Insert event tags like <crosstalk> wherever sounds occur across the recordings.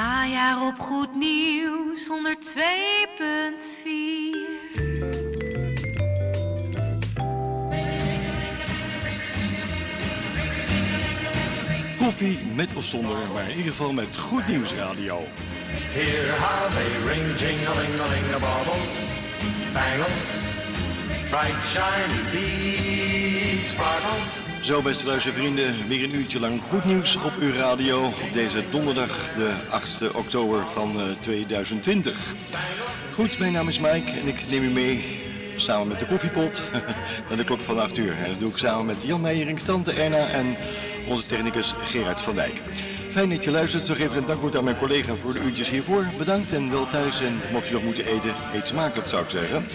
Najaar op Goed Nieuws 102.4. Koffie met of zonder, maar in ieder geval met Goed Nieuws Radio. Hear how they ring, jing-a-ling-a-ling, the baubles, bangles, bright shiny beads, sparkles. Zo, beste luistervrienden, weer een uurtje lang goed nieuws op uw radio op deze donderdag, de 8e oktober van eh, 2020. Goed, mijn naam is Mike en ik neem u mee, samen met de koffiepot, <laughs> naar de klok van 8 uur. En dat doe ik samen met Jan Meijering, tante Erna en onze technicus Gerard van Dijk. Fijn dat je luistert, nog even een dankwoord aan mijn collega voor de uurtjes hiervoor. Bedankt en wel thuis en mocht je nog moeten eten, eet smakelijk zou ik zeggen.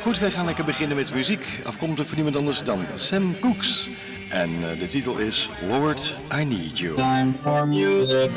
Goed, wij gaan lekker beginnen met muziek, afkomstig van niemand anders dan Sam Cooks. En eh, de titel is Lord, I Need You. Time for music.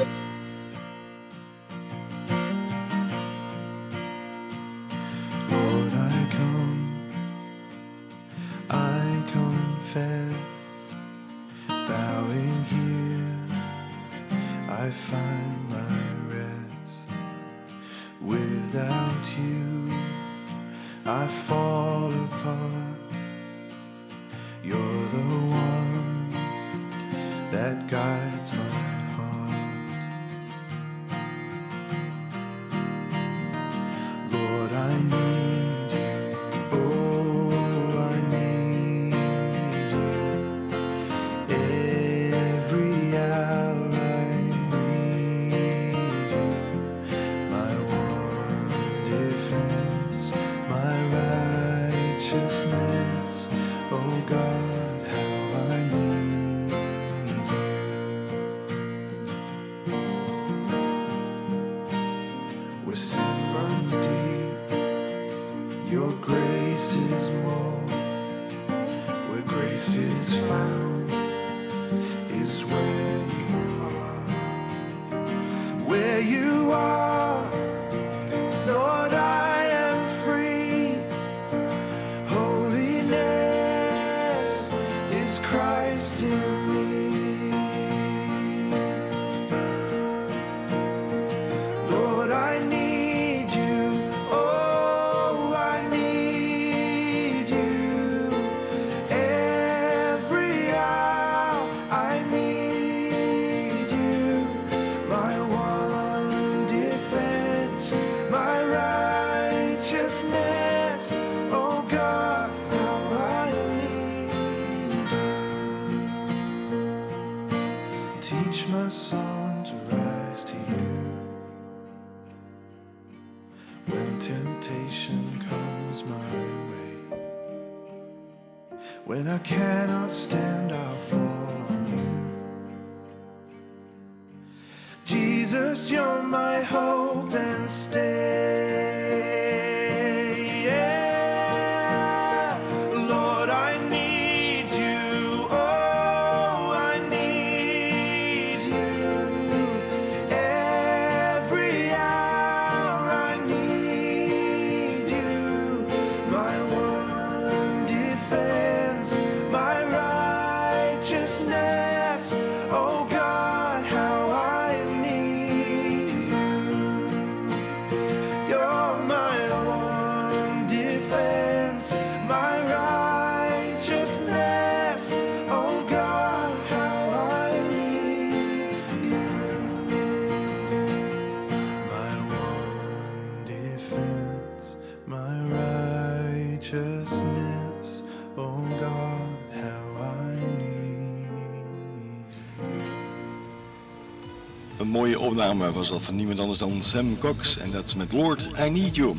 Mooie opname was dat van niemand anders dan Sam Cox en dat is met Lord I Need You.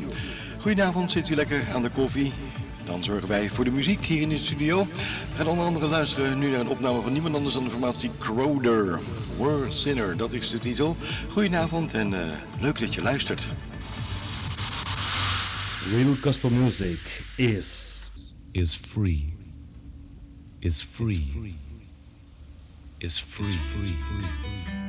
Goedenavond, zit u lekker aan de koffie? Dan zorgen wij voor de muziek hier in de studio. We gaan onder andere luisteren nu naar een opname van niemand anders dan de formatie Crowder. World Sinner, dat is de titel. Goedenavond en uh, leuk dat je luistert. Real gospel music is is free is free is free, is free.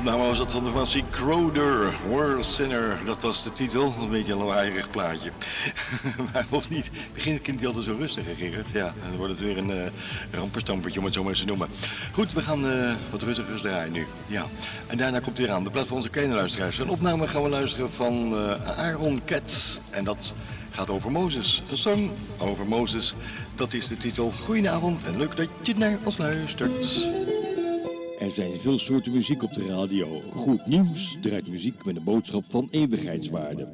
Opname was dat van de formatie Crowder, World Sinner. Dat was de titel. Een beetje een lawaaierig plaatje. <laughs> maar of niet, begint kind hij altijd zo rustig, Gerrit. Ja, dan wordt het weer een uh, ramperstampertje, om het zo maar eens te noemen. Goed, we gaan uh, wat rustiger draaien nu. Ja, en daarna komt hij aan, de plaats van onze kleine luisteraars. Een opname gaan we luisteren van uh, Aaron Katz. En dat gaat over Mozes. Een song over Mozes. Dat is de titel. Goedenavond en leuk dat je naar ons luistert. Er zijn veel soorten muziek op de radio. Goed nieuws draait muziek met een boodschap van eeuwigheidswaarde.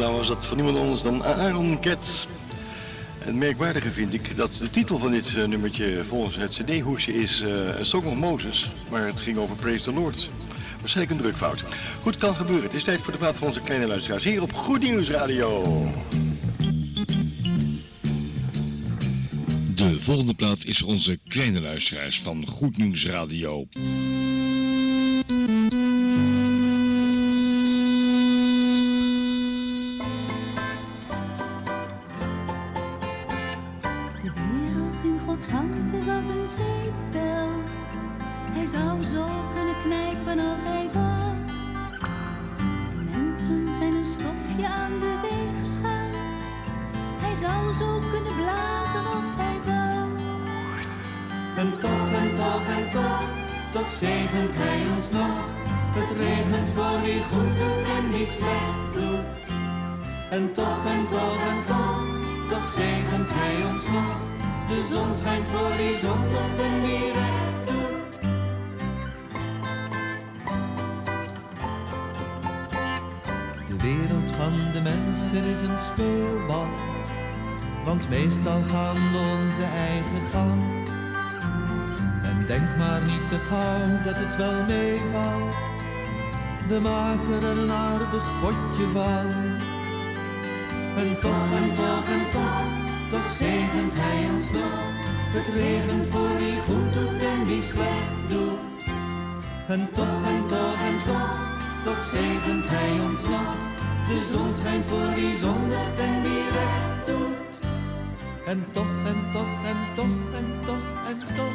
Opname was dat van niemand anders dan Aaron Cat. Het merkwaardige vind ik dat de titel van dit uh, nummertje volgens het cd-hoesje is uh, Song of Moses. Maar het ging over Praise the Lord. Waarschijnlijk een drukfout. Goed, kan gebeuren. Het is tijd voor de plaat van onze kleine luisteraars hier op Goed Nieuws Radio. De volgende plaat is onze kleine luisteraars van Goed Nieuws Radio. Meestal gaan we onze eigen gang. En denk maar niet te gauw dat het wel meevalt. We maken er een aardig potje van. En toch, en toch, en toch, toch zegent hij ons nog. Het regent voor wie goed doet en wie slecht doet. En toch, en toch, en toch, toch zegent hij ons nog. De zon schijnt voor wie zondigt en wie recht doet. En toch, en toch, en toch, en toch, en toch.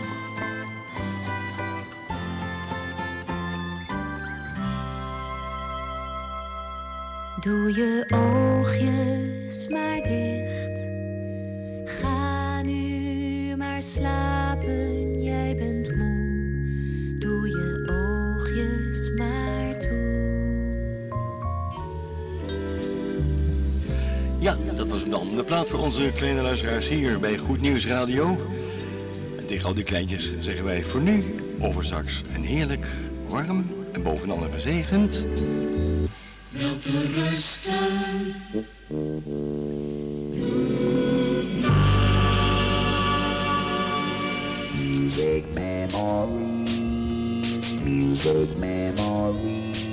Doe je oogjes maar dicht. Ga nu maar slapen, dan de plaat voor onze kleine luisteraars hier bij Goed Nieuws Radio. En tegen al die kleintjes zeggen wij voor nu over straks een heerlijk, warm en bovenal een gezegend... Wilt u rusten? Music memories, music memories,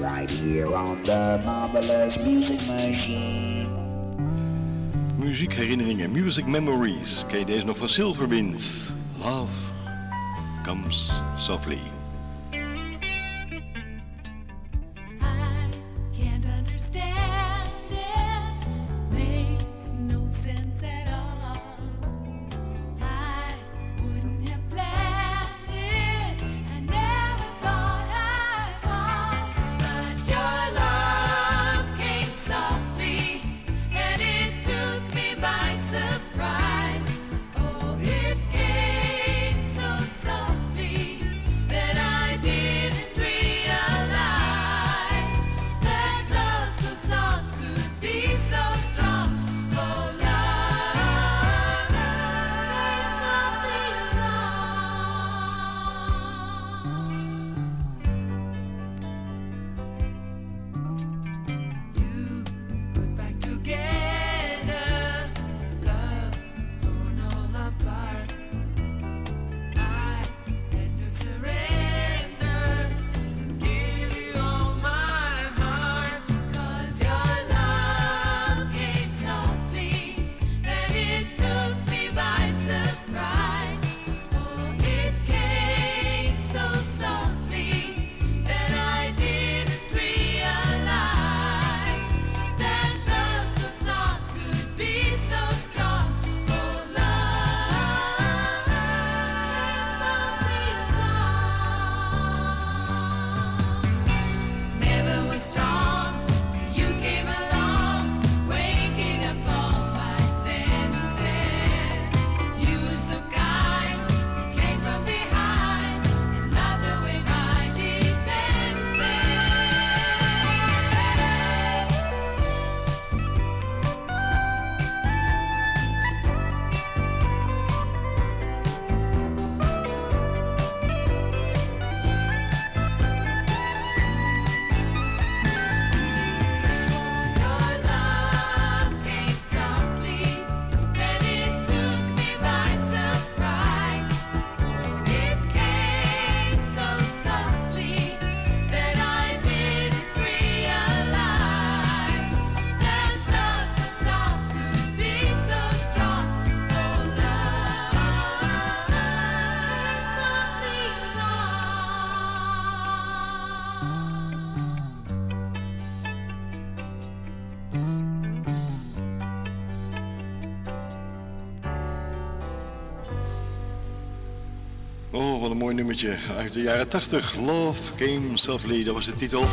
right here on the marvelous music machine. Muziekherinneringen, music memories. Ken deze nog van Silverwind? Love comes softly. Mooi nummertje uit de jaren 80. Love Came Softly, dat was de titel.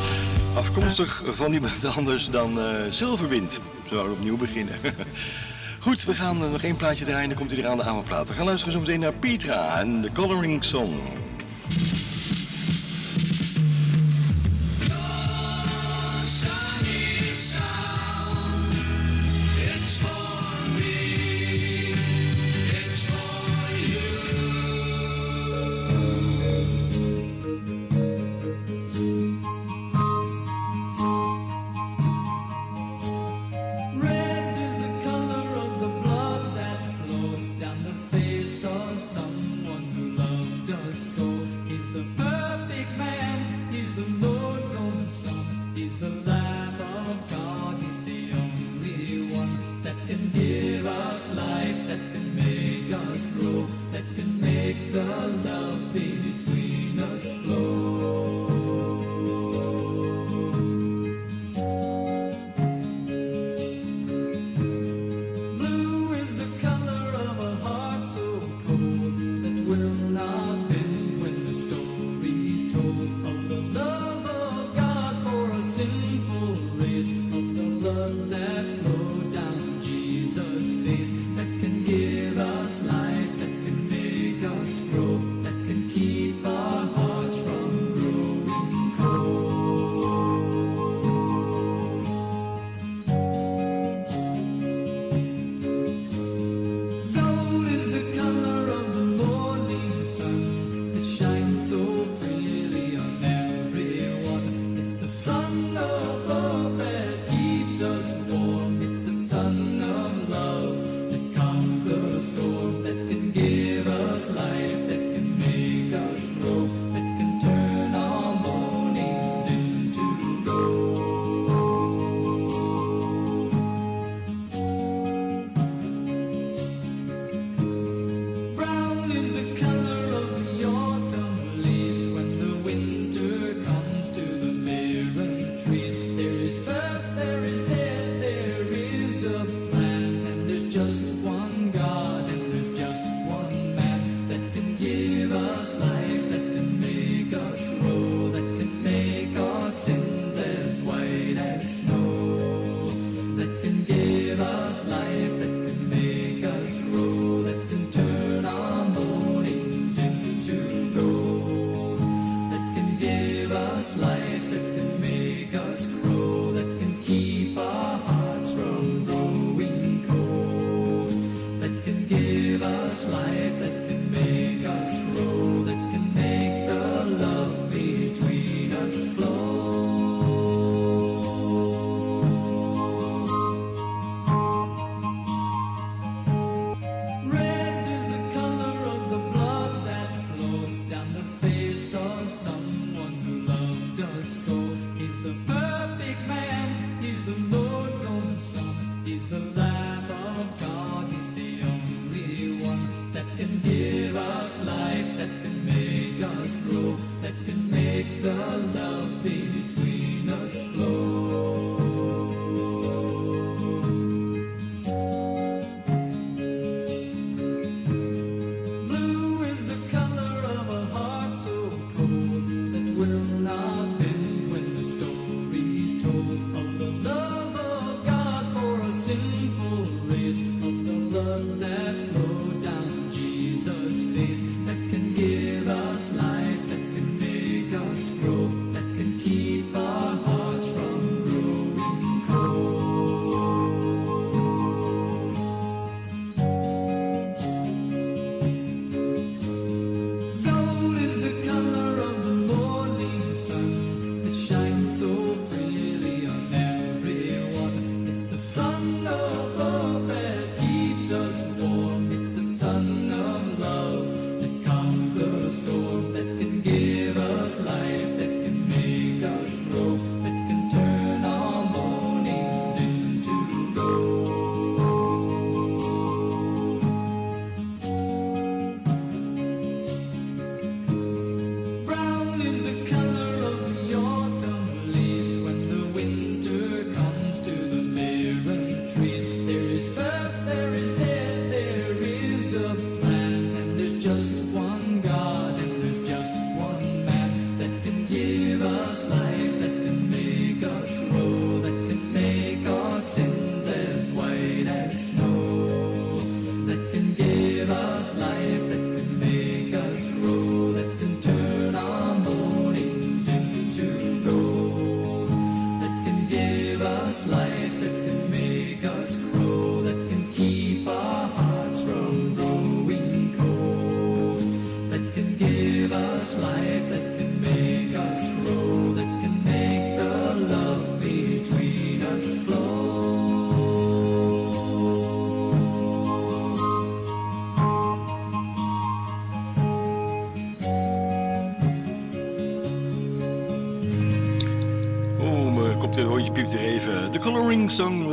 Afkomstig van niemand anders dan uh, Zilverwind. We zouden opnieuw beginnen. <laughs> Goed, we gaan nog één plaatje draaien, dan komt hij er aan de aanplaat. We gaan luisteren zo meteen naar Petra en de Coloring Song.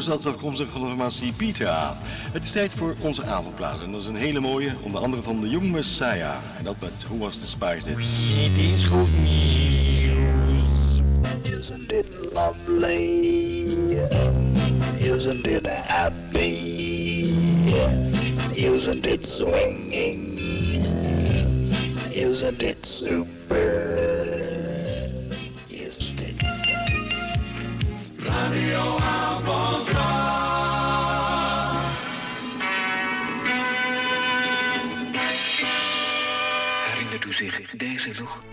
Was dat afkomstig van de formatie Pita. Het is tijd voor onze avondplaat. En dat is een hele mooie, onder andere van de Young Messiah. En dat met Who Was The Spice It? It is good news. Isn't it lovely? Isn't it happy? Isn't it swinging? Isn't it zich deze nog?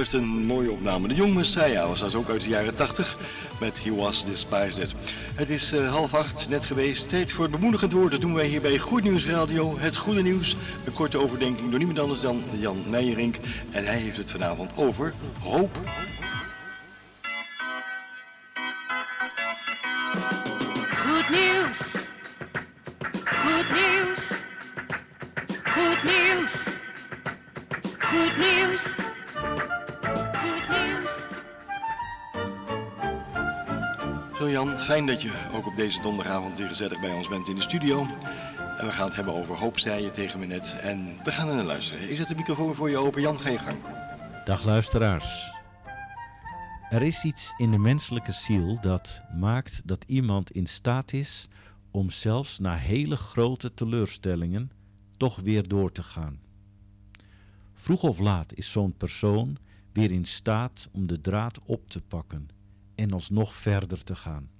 Blijft een mooie opname. De Jong Messiah was dat ook uit de jaren 80 met He Was Despised. Het is uh, half acht net geweest. Tijd voor het bemoedigend woord. Dat doen wij hier bij Goed Nieuws Radio. Het goede nieuws. Een korte overdenking door niemand anders dan Jan Meijerink. En hij heeft het vanavond over hoop. Fijn dat je ook op deze donderdagavond weer gezellig bij ons bent in de studio. En we gaan het hebben over hoop, tegen me net. En we gaan er naar luisteren. Ik zet de microfoon voor je open. Jan, je gang. Dag luisteraars. Er is iets in de menselijke ziel dat maakt dat iemand in staat is om zelfs na hele grote teleurstellingen toch weer door te gaan. Vroeg of laat is zo'n persoon weer in staat om de draad op te pakken en alsnog verder te gaan.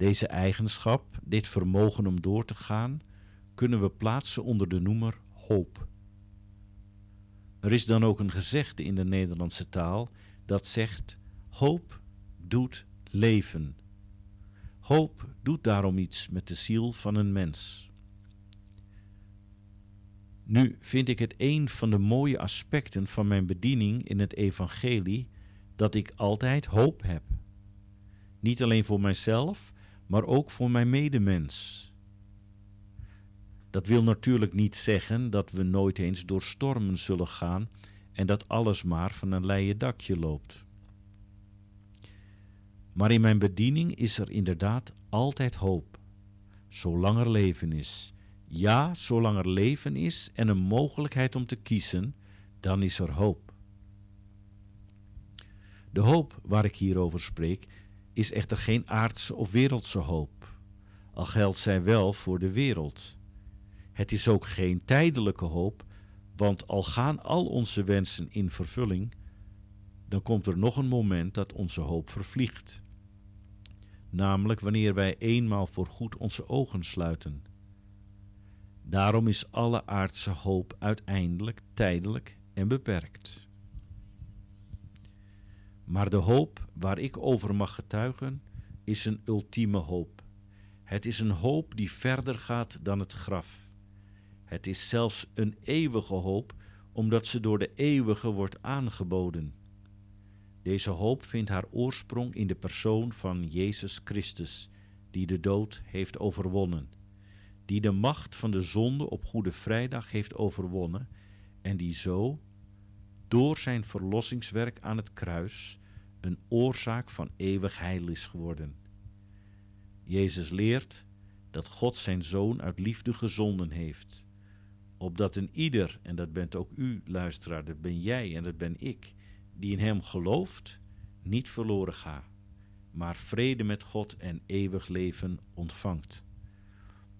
Deze eigenschap, dit vermogen om door te gaan, kunnen we plaatsen onder de noemer hoop. Er is dan ook een gezegde in de Nederlandse taal dat zegt: hoop doet leven. Hoop doet daarom iets met de ziel van een mens. Nu vind ik het een van de mooie aspecten van mijn bediening in het evangelie dat ik altijd hoop heb. Niet alleen voor mijzelf, maar ook voor mijn medemens. Dat wil natuurlijk niet zeggen dat we nooit eens door stormen zullen gaan en dat alles maar van een leien dakje loopt. Maar in mijn bediening is er inderdaad altijd hoop, zolang er leven is. Ja, zolang er leven is en een mogelijkheid om te kiezen, dan is er hoop. De hoop waar ik hier over spreek is echter geen aardse of wereldse hoop, al geldt zij wel voor de wereld. Het is ook geen tijdelijke hoop, want al gaan al onze wensen in vervulling, dan komt er nog een moment dat onze hoop vervliegt. Namelijk wanneer wij eenmaal voor goed onze ogen sluiten. Daarom is alle aardse hoop uiteindelijk tijdelijk en beperkt. Maar de hoop waar ik over mag getuigen, is een ultieme hoop. Het is een hoop die verder gaat dan het graf. Het is zelfs een eeuwige hoop, omdat ze door de eeuwige wordt aangeboden. Deze hoop vindt haar oorsprong in de persoon van Jezus Christus, die de dood heeft overwonnen, die de macht van de zonde op Goede Vrijdag heeft overwonnen en die zo, door zijn verlossingswerk aan het kruis, een oorzaak van eeuwig heil is geworden. Jezus leert dat God zijn Zoon uit liefde gezonden heeft opdat een ieder, en dat bent ook u, luisteraar, dat ben jij en dat ben ik, die in hem gelooft, niet verloren gaat, maar vrede met God en eeuwig leven ontvangt.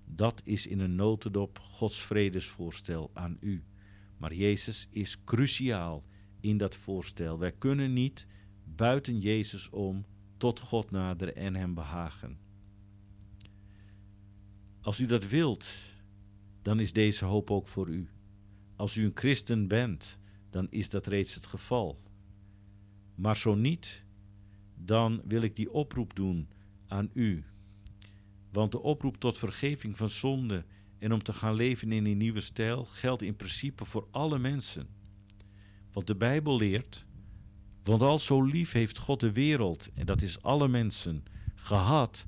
Dat is in een notendop Gods vredesvoorstel aan u. Maar Jezus is cruciaal in dat voorstel. Wij kunnen niet buiten Jezus om tot God naderen en Hem behagen. Als u dat wilt, dan is deze hoop ook voor u. Als u een christen bent, dan is dat reeds het geval. Maar zo niet, dan wil ik die oproep doen aan u. Want de oproep tot vergeving van zonde en om te gaan leven in een nieuwe stijl geldt in principe voor alle mensen. Want de Bijbel leert, want al zo lief heeft God de wereld, en dat is alle mensen, gehad,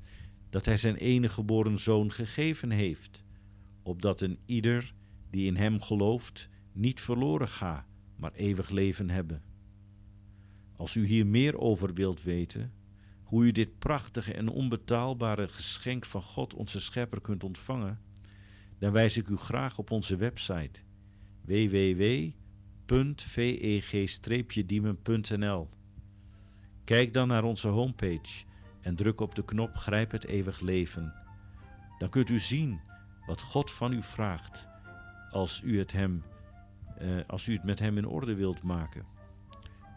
dat Hij zijn enige geboren zoon gegeven heeft opdat een ieder die in hem gelooft niet verloren ga, maar eeuwig leven hebben. Als u hier meer over wilt weten, hoe u dit prachtige en onbetaalbare geschenk van God onze Schepper kunt ontvangen, dan wijs ik u graag op onze website www.veg-diemen.nl. Kijk dan naar onze homepage en druk op de knop Grijp het eeuwig leven. Dan kunt u zien wat God van u vraagt als u het, hem, uh, als u het met hem in orde wilt maken.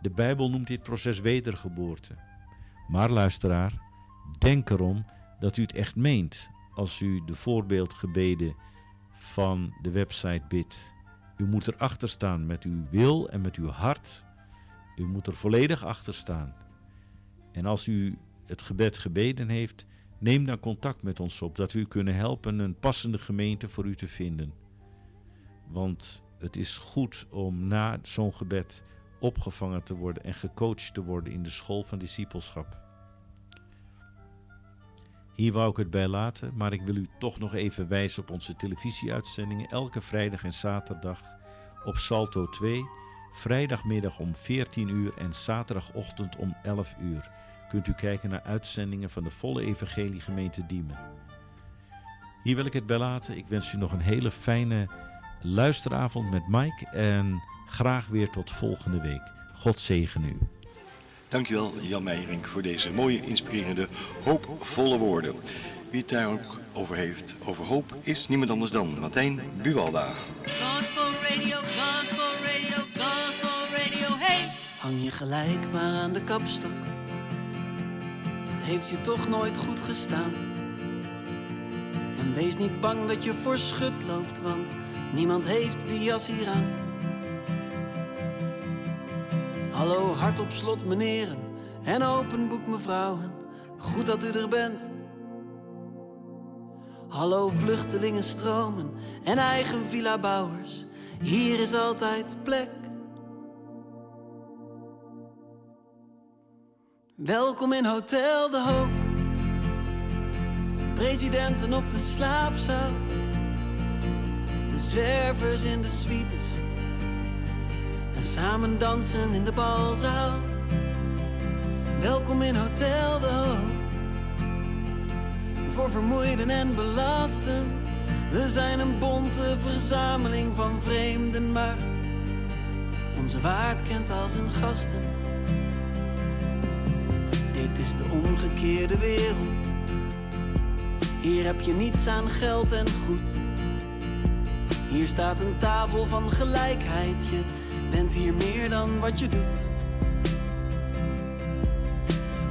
De Bijbel noemt dit proces wedergeboorte. Maar luisteraar, denk erom dat u het echt meent als u de voorbeeldgebeden van de website bidt. U moet erachter staan met uw wil en met uw hart U moet er volledig achter staan. En als u het gebed gebeden heeft, neem dan contact met ons op, dat we u kunnen helpen een passende gemeente voor u te vinden. Want het is goed om na zo'n gebed opgevangen te worden en gecoacht te worden in de school van discipelschap. Hier wou ik het bij laten, maar ik wil u toch nog even wijzen op onze televisieuitzendingen elke vrijdag en zaterdag op Salto 2, vrijdagmiddag om 14 uur en zaterdagochtend om 11 uur. Kunt u kijken naar uitzendingen van de volle evangeliegemeente Diemen. Hier wil ik het bij laten. Ik wens u nog een hele fijne luisteravond met Mike en graag weer tot volgende week. God zegen u. Dankjewel Jan Meijering voor deze mooie, inspirerende, hoopvolle woorden. Wie het daar ook over heeft, over hoop, is niemand anders dan Martijn Buwalda. Gospel radio, gospel radio, gospel radio, hey! Hang je gelijk maar aan de kapstok. Het heeft je toch nooit goed gestaan. En wees niet bang dat je voor schut loopt, want niemand heeft die jas hier aan. Hallo, hart op slot, meneren. En open boek, mevrouwen. Goed dat u er bent. Hallo, vluchtelingen stromen en eigen villa bouwers. Hier is altijd plek. Welkom in Hotel de Hoop. Presidenten op de slaapzaal. De zwervers in de suites. En samen dansen in de balzaal. Welkom in Hotel de Hoop. Voor vermoeiden en belasten. We zijn een bonte verzameling van vreemden, maar onze waard kent als een gasten. Dit is de omgekeerde wereld. Hier heb je niets aan geld en goed. Hier staat een tafel van gelijkheid. Je bent hier meer dan wat je doet.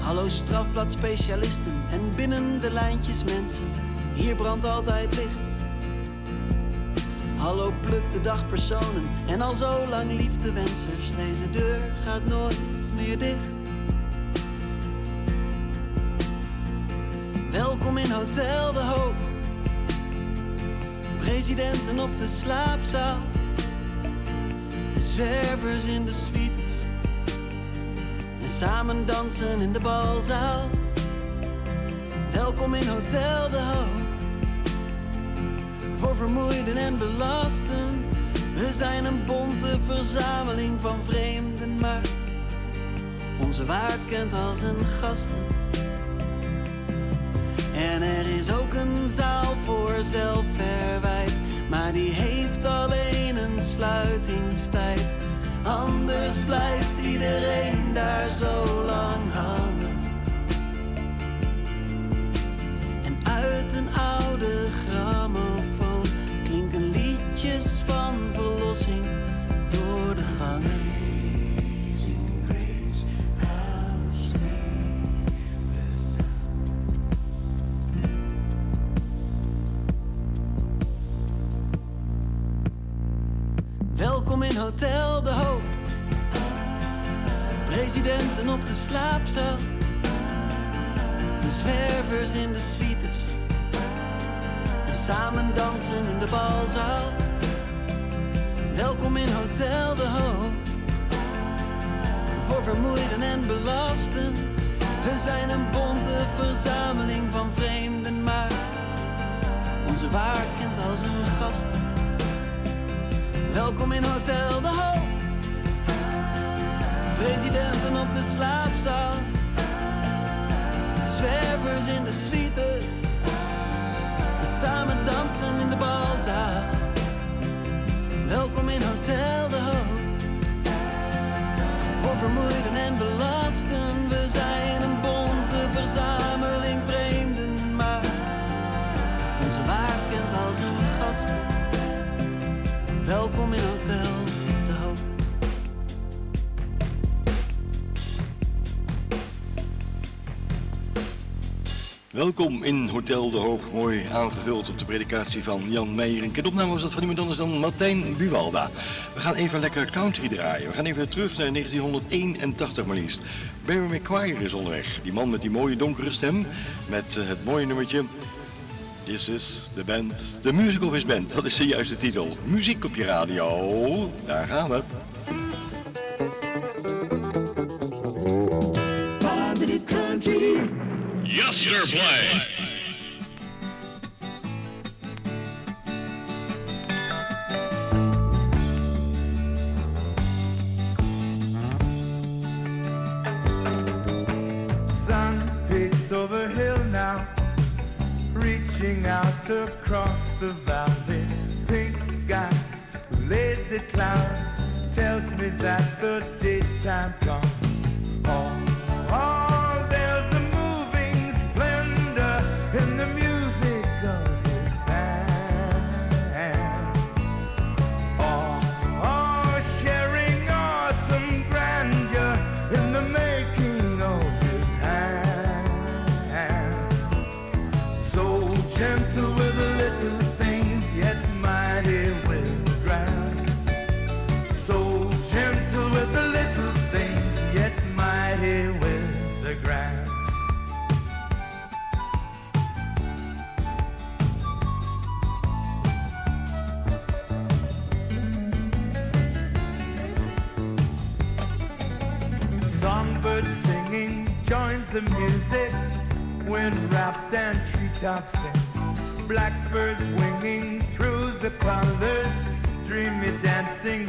Hallo strafblad-specialisten en binnen de lijntjes mensen. Hier brandt altijd licht. Hallo pluk de dagpersonen en al zo lang liefdewensers. Deze deur gaat nooit meer dicht. Welkom in Hotel de Hoop. Presidenten op de slaapzaal. Zwervers in de suites. En samen dansen in de balzaal. Welkom in Hotel de Hoop. Voor vermoeiden en belasten. We zijn een bonte verzameling van vreemden, maar onze waard kent als een gasten. En er is ook een zaal voor zelfverwijt, maar die heeft alleen een sluitingstijd. Anders blijft iedereen daar zo lang hangen. En uit een oude grammofoon klinken liedjes van verlossing door de gangen. Welkom in Hotel de Hoop. Presidenten op de slaapzaal. De zwervers in de suites. En samen dansen in de balzaal. Welkom in Hotel de Hoop. Voor vermoeiden en belasten. We zijn een bonte verzameling van vreemden, maar onze waard kent als een gasten. Welkom in Hotel de Hoop. Presidenten op de slaapzaal. Zwervers in de suites. We samen dansen in de balzaal. Welkom in Hotel de Hoop. Voor vermoeiden en belasten. We zijn een bonte verzameling vreemden, maar onze waard kent als een gasten. Welkom in Hotel De Hoop. Welkom in Hotel De Hoop, mooi aangevuld op de predikatie van Jan Meijer. En opname was dat van iemand anders dan Martijn Buwalda. We gaan even lekker country draaien. We gaan even terug naar 1981 maar liefst. Barry McGuire is onderweg. Die man met die mooie donkere stem. Met uh, het mooie nummertje. This is the band. The Musical His Band. Dat is de juiste titel. Muziek op je radio. Daar gaan we. Positive country. Yesterplay. Out across the valley. Pink sky, lazy clouds, tells me that the daytime comes. Blackbirds winging through the colors. Dreamy dancing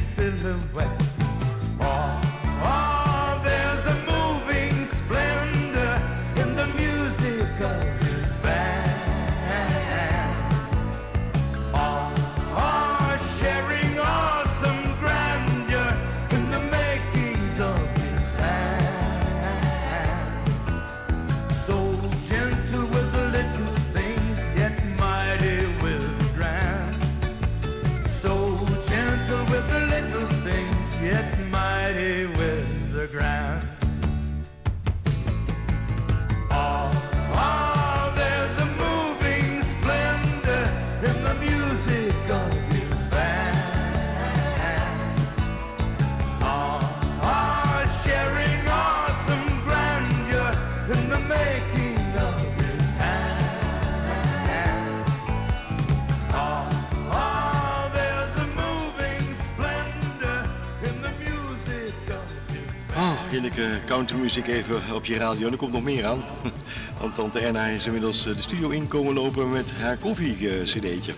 heerlijke countrymuziek even op je radio. En er komt nog meer aan. <laughs> Want tante Erna is inmiddels eh, de studio in komen lopen met haar koffie-cd'tje.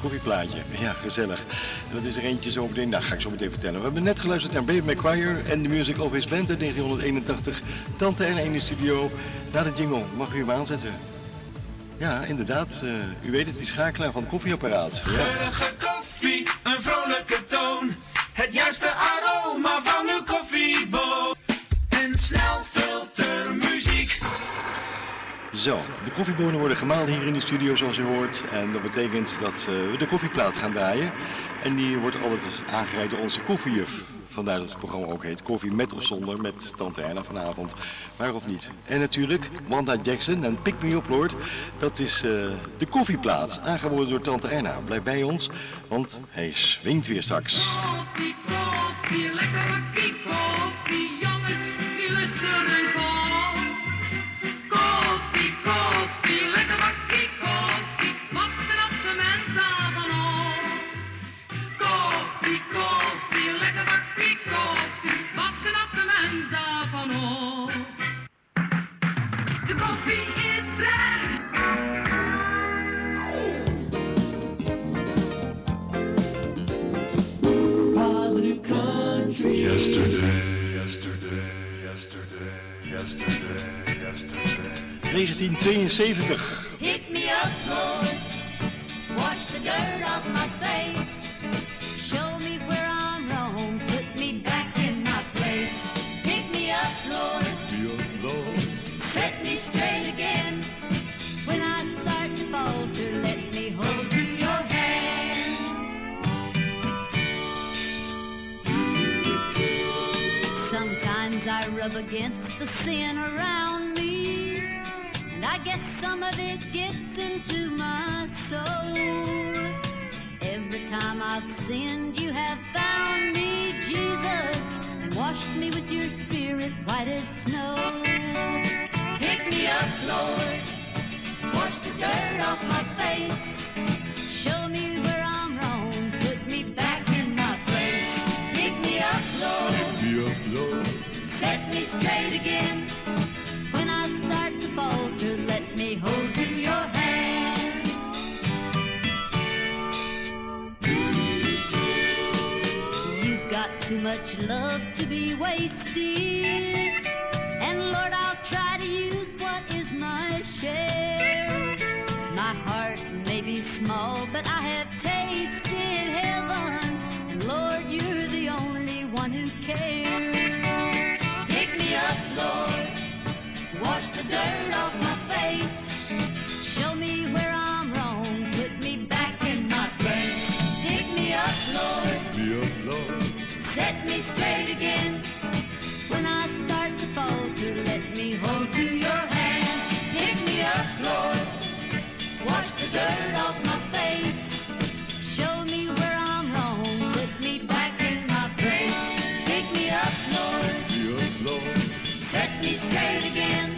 Koffieplaatje. Ja, gezellig. Dat is er eentje zo meteen. Nou, ga ik zo meteen vertellen. We hebben net geluisterd naar Baby McGuire en de Music of His Band uit 1981. Tante Erna in de studio. Na de jingle. Mag u hem aanzetten? Ja, inderdaad. eh, u weet het, die schakelaar van het koffieapparaat. Geurige koffie, een vrolijke toon. Het juiste aroma van uw koffieboot. En. Zo, de koffiebonen worden gemalen hier in de studio zoals u hoort. En dat betekent dat eh, we de koffieplaat gaan draaien. En die wordt altijd aangereikt door onze koffiejuf. Vandaar dat het programma ook heet Koffie met of zonder met Tante Erna vanavond. Maar of niet. En natuurlijk Wanda Jackson en Pick Me Up Lord. Dat is eh, de koffieplaat. Aangeboden door Tante Erna. Blijf bij ons, want hij swingt weer straks. Koffie, koffie, lekker bakkie koffie, jongens, en kom. Country. Yesterday, yesterday, yesterday, yesterday, yesterday. 1972. Pick me up, Lord. Wash the dirt off my face. up against the sin around me. And I guess some of it gets into my soul. Every time I've sinned, you have found me, Jesus, and washed me with your spirit white as snow. Pick me up, Lord, wash the dirt off my face. straight again. When I start to falter, let me hold you your hand. You got too much love to be wasted, and Lord, I'll try. straight again. When I start to falter, let me hold to your hand. Pick me up, Lord. Wash the dirt off my face. Show me where I'm wrong. Put me back in my place. Pick me up, Lord. Set me straight again.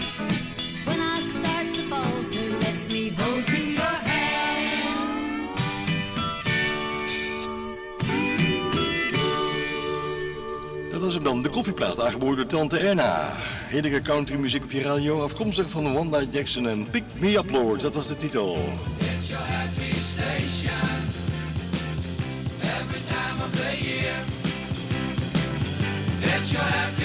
dan de koffieplaat, aangeboden door Tante Erna. Heerlijke country muziek op je radio, afkomstig van Wanda Jackson en Pick Me Up Lord, dat was de titel. It's your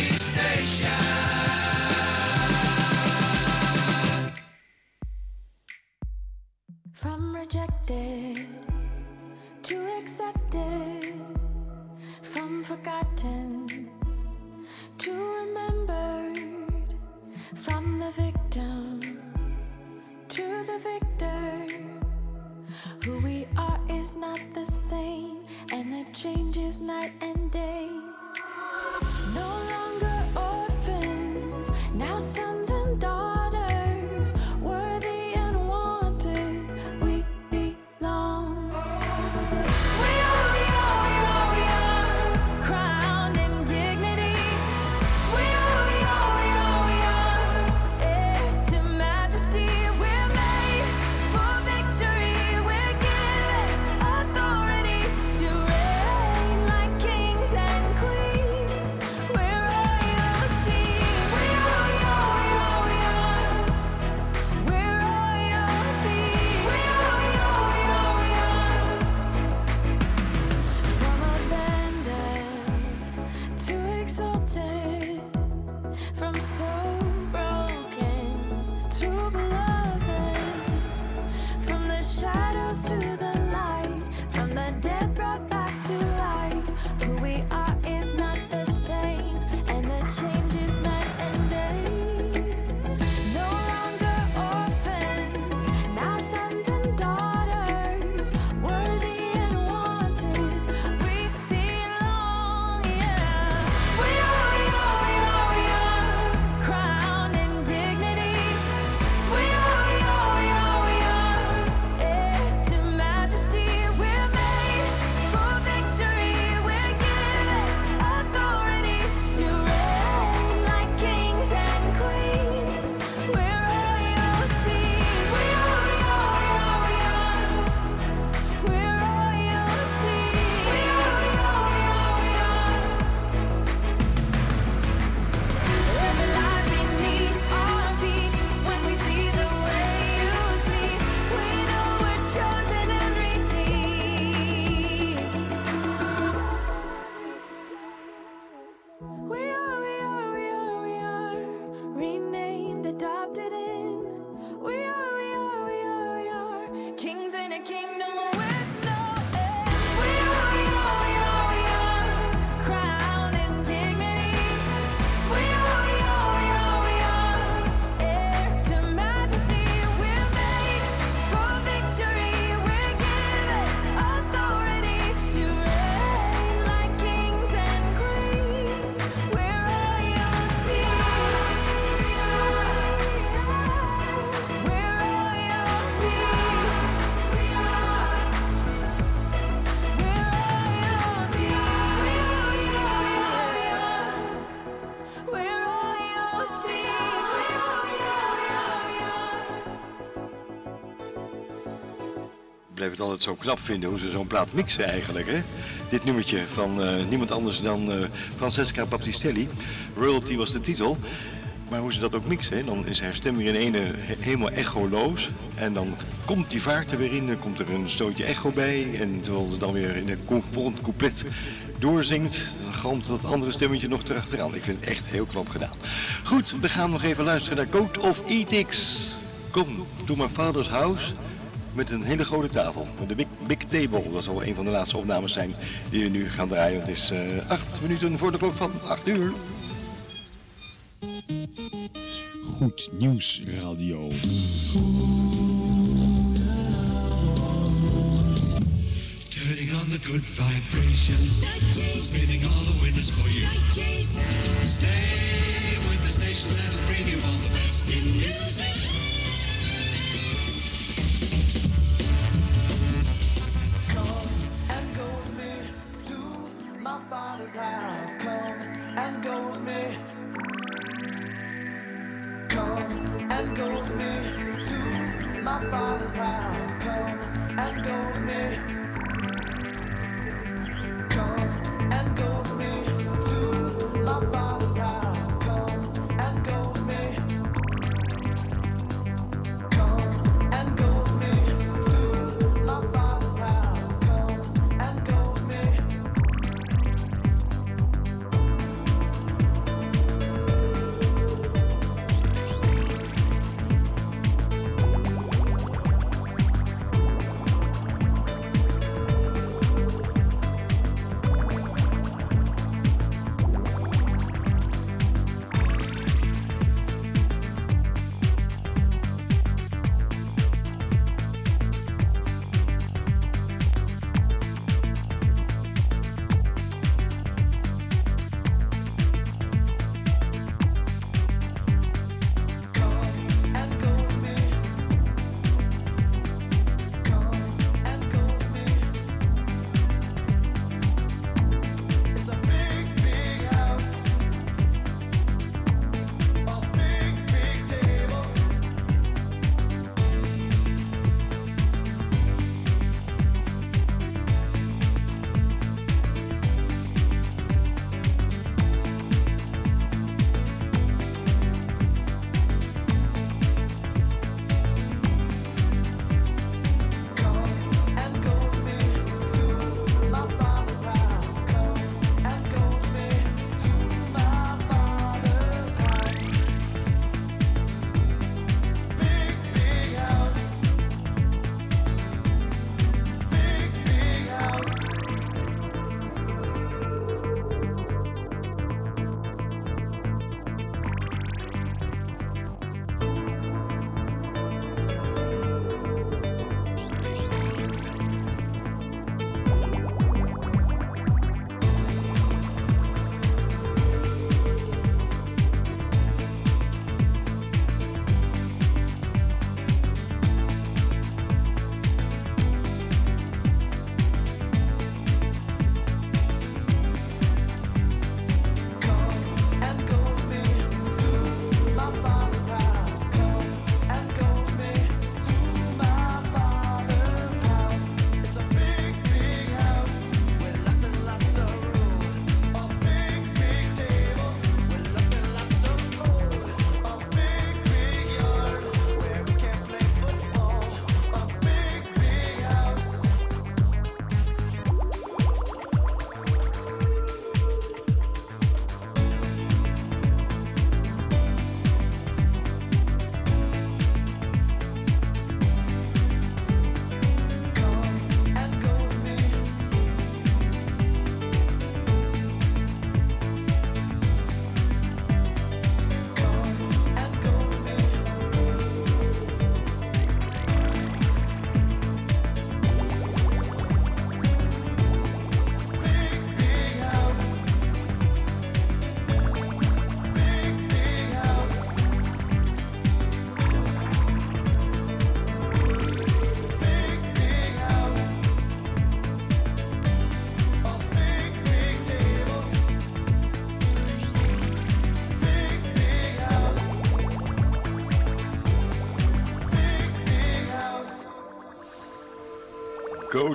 not the same, and the change is night and day. Het altijd zo knap vinden hoe ze zo'n plaat mixen eigenlijk. Hè? Dit nummertje van eh, niemand anders dan eh, Francesca Battistelli. Royalty was de titel. Maar hoe ze dat ook mixen, dan is haar stem weer in ene he- helemaal echoloos. En dan komt die vaart er weer in, dan komt er een stootje echo bij. En terwijl ze dan weer in een volgend couplet doorzingt, dan galmt dat andere stemmetje nog erachteraan. Ik vind het echt heel knap gedaan. Goed, we gaan nog even luisteren naar Code of Ethics. Kom, to my father's house. Met een hele grote tafel. Met de big, big table. Dat zal een van de laatste opnames zijn die we nu gaan draaien. Het is eh, acht minuten voor de klok van acht uur. Goed Nieuws Radio. Turning on the good vibrations. Spinning all the winners for you. Stay with the station that'll bring you all the best in music. Father's house. Come and go with me. Come and go with me to my father's house. Come and go with me.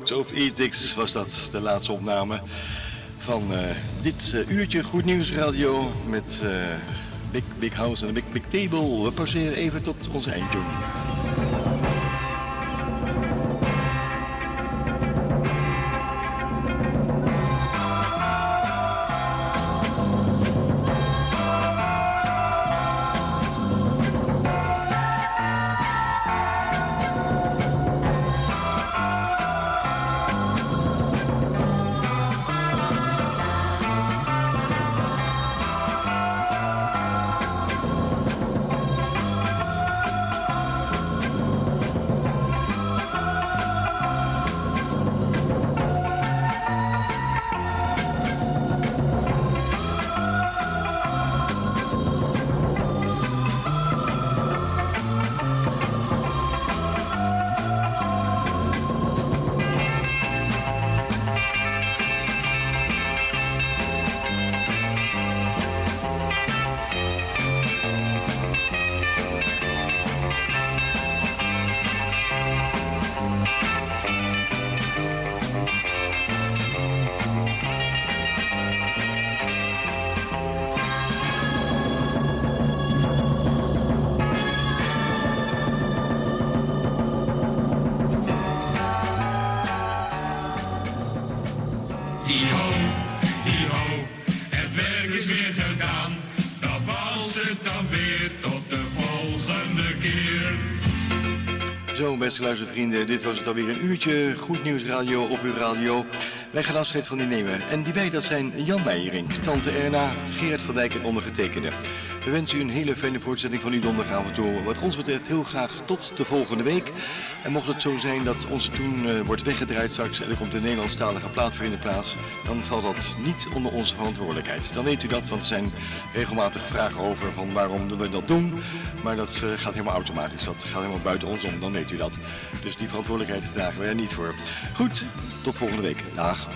Code of Ethics was dat, de laatste opname van uh, dit uh, uurtje Goed Nieuws Radio met uh, Big Big House en Big Big Table. We passeren even tot onze eindtune. Beste luistervrienden, dit was het alweer een uurtje Goed Nieuws Radio op uw radio. Wij gaan afscheid van u nemen. En die wij, dat zijn Jan Meijering, Tante Erna, Gerard van Dijk en ondergetekende. We wensen u een hele fijne voortzetting van uw donderdagavond. Wat ons betreft heel graag tot de volgende week. En mocht het zo zijn dat onze toen uh, wordt weggedraaid straks en er komt een Nederlandstalige plaat in plaats, dan valt dat niet onder onze verantwoordelijkheid. Dan weet u dat, want er zijn regelmatig vragen over van waarom we dat doen. Maar dat uh, gaat helemaal automatisch, dat gaat helemaal buiten ons om, dan weet u dat. Dus die verantwoordelijkheid dragen wij er niet voor. Goed, tot volgende week. Dag.